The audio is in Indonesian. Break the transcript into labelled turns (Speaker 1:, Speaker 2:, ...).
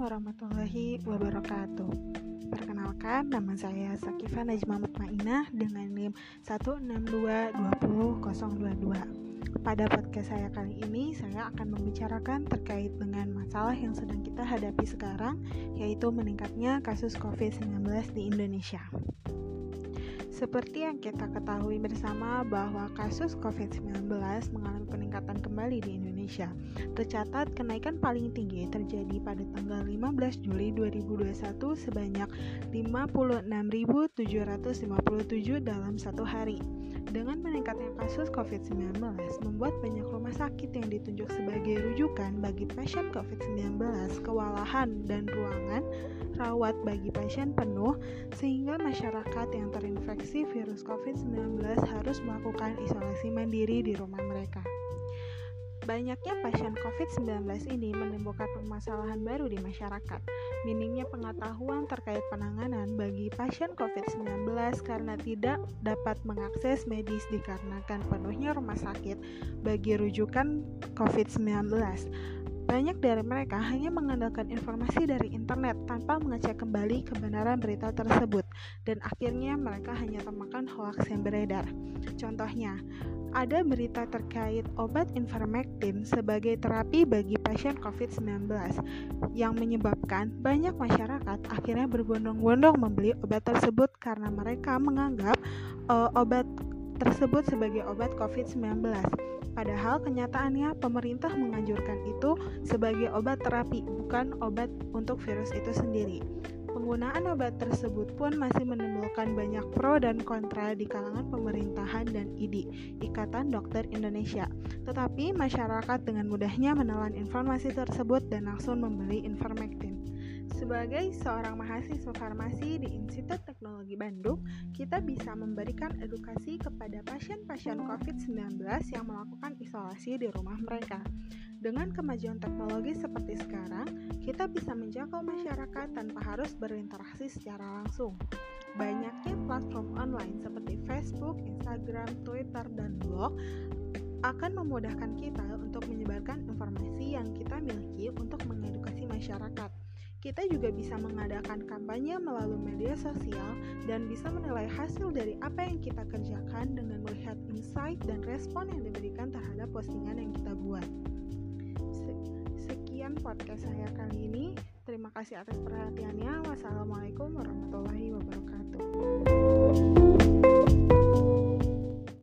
Speaker 1: warahmatullahi wabarakatuh. Perkenalkan, nama saya Sakifa Najma Mutmainah dengan NIM 162200022 Pada podcast saya kali ini, saya akan membicarakan terkait dengan masalah yang sedang kita hadapi sekarang Yaitu meningkatnya kasus COVID-19 di Indonesia seperti yang kita ketahui bersama bahwa kasus COVID-19 mengalami peningkatan kembali di Indonesia. Tercatat kenaikan paling tinggi terjadi pada tanggal 15 Juli 2021 sebanyak 56.757 dalam satu hari. Dengan meningkatnya kasus COVID-19 membuat banyak rumah sakit yang ditunjuk sebagai rujukan bagi pasien COVID-19 kewalahan dan ruangan rawat bagi pasien penuh sehingga masyarakat yang terinfeksi virus COVID-19 harus melakukan isolasi mandiri di rumah mereka. Banyaknya pasien COVID-19 ini menimbulkan permasalahan baru di masyarakat. Minimnya pengetahuan terkait penanganan bagi pasien COVID-19 karena tidak dapat mengakses medis dikarenakan penuhnya rumah sakit bagi rujukan COVID-19. Banyak dari mereka hanya mengandalkan informasi dari internet tanpa mengecek kembali kebenaran berita tersebut, dan akhirnya mereka hanya termakan hoaks yang beredar. Contohnya, ada berita terkait obat Ivermectin sebagai terapi bagi pasien COVID-19 yang menyebabkan banyak masyarakat akhirnya berbondong-bondong membeli obat tersebut karena mereka menganggap uh, obat tersebut sebagai obat COVID-19. Padahal kenyataannya pemerintah menganjurkan itu sebagai obat terapi, bukan obat untuk virus itu sendiri. Penggunaan obat tersebut pun masih menimbulkan banyak pro dan kontra di kalangan pemerintahan dan IDI, Ikatan Dokter Indonesia. Tetapi masyarakat dengan mudahnya menelan informasi tersebut dan langsung membeli Ivermectin. Sebagai seorang mahasiswa farmasi di Institut Teknologi Bandung, kita bisa memberikan edukasi kepada pasien-pasien COVID-19 yang melakukan isolasi di rumah mereka. Dengan kemajuan teknologi seperti sekarang, kita bisa menjangkau masyarakat tanpa harus berinteraksi secara langsung. Banyaknya platform online seperti Facebook, Instagram, Twitter, dan blog akan memudahkan kita untuk menyebarkan informasi yang kita miliki untuk mengedukasi masyarakat. Kita juga bisa mengadakan kampanye melalui media sosial dan bisa menilai hasil dari apa yang kita kerjakan dengan melihat insight dan respon yang diberikan terhadap postingan yang kita buat. Podcast saya kali ini. Terima kasih atas perhatiannya. Wassalamualaikum warahmatullahi wabarakatuh.